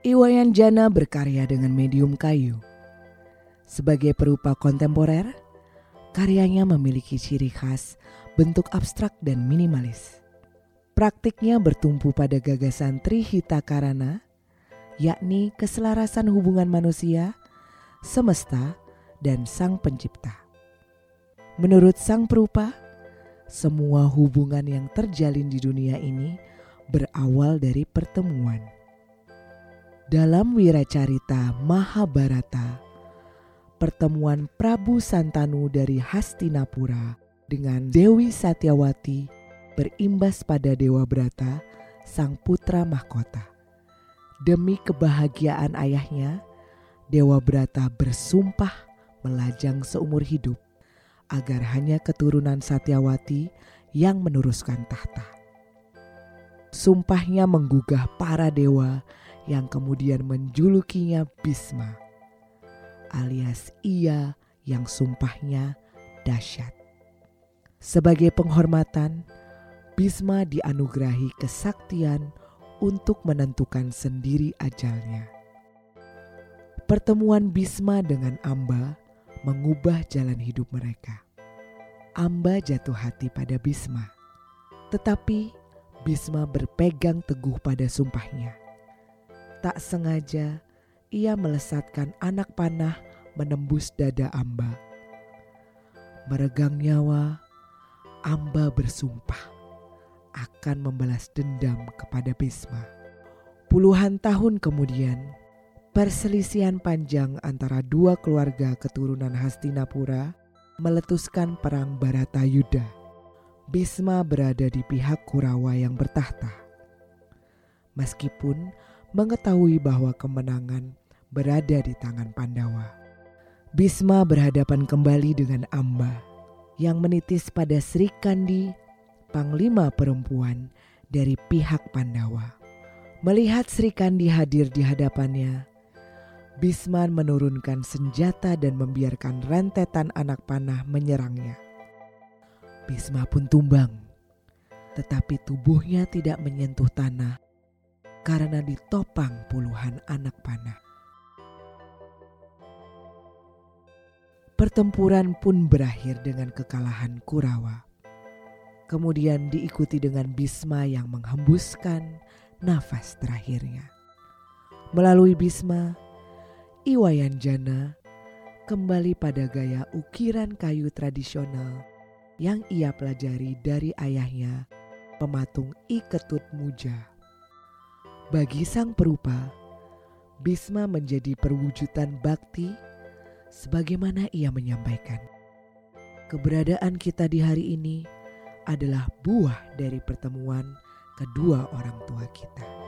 Iwayan Jana berkarya dengan medium kayu. Sebagai perupa kontemporer, karyanya memiliki ciri khas bentuk abstrak dan minimalis. Praktiknya bertumpu pada gagasan Trihita Karana, yakni keselarasan hubungan manusia, semesta, dan sang pencipta. Menurut sang perupa, semua hubungan yang terjalin di dunia ini berawal dari pertemuan. Dalam Wiracarita Mahabharata, pertemuan Prabu Santanu dari Hastinapura dengan Dewi Satyawati berimbas pada Dewa Brata, sang putra mahkota. Demi kebahagiaan ayahnya, Dewa Brata bersumpah melajang seumur hidup agar hanya keturunan Satyawati yang meneruskan tahta. Sumpahnya menggugah para dewa yang kemudian menjulukinya Bisma, alias ia yang sumpahnya dahsyat. Sebagai penghormatan, Bisma dianugerahi kesaktian untuk menentukan sendiri ajalnya. Pertemuan Bisma dengan Amba mengubah jalan hidup mereka. Amba jatuh hati pada Bisma, tetapi Bisma berpegang teguh pada sumpahnya. Tak sengaja ia melesatkan anak panah menembus dada Amba. Meregang nyawa, Amba bersumpah akan membalas dendam kepada Bisma. Puluhan tahun kemudian, perselisihan panjang antara dua keluarga keturunan Hastinapura meletuskan perang Baratayuda. Bisma berada di pihak Kurawa yang bertahta. Meskipun mengetahui bahwa kemenangan berada di tangan Pandawa. Bisma berhadapan kembali dengan Amba yang menitis pada Sri Kandi, panglima perempuan dari pihak Pandawa. Melihat Sri Kandi hadir di hadapannya, Bisman menurunkan senjata dan membiarkan rentetan anak panah menyerangnya. Bisma pun tumbang, tetapi tubuhnya tidak menyentuh tanah karena ditopang puluhan anak panah. Pertempuran pun berakhir dengan kekalahan Kurawa. Kemudian diikuti dengan Bisma yang menghembuskan nafas terakhirnya. Melalui Bisma, Iwayan Jana kembali pada gaya ukiran kayu tradisional yang ia pelajari dari ayahnya, pematung Iketut Muja. Bagi sang perupa, Bisma menjadi perwujudan bakti sebagaimana ia menyampaikan. Keberadaan kita di hari ini adalah buah dari pertemuan kedua orang tua kita.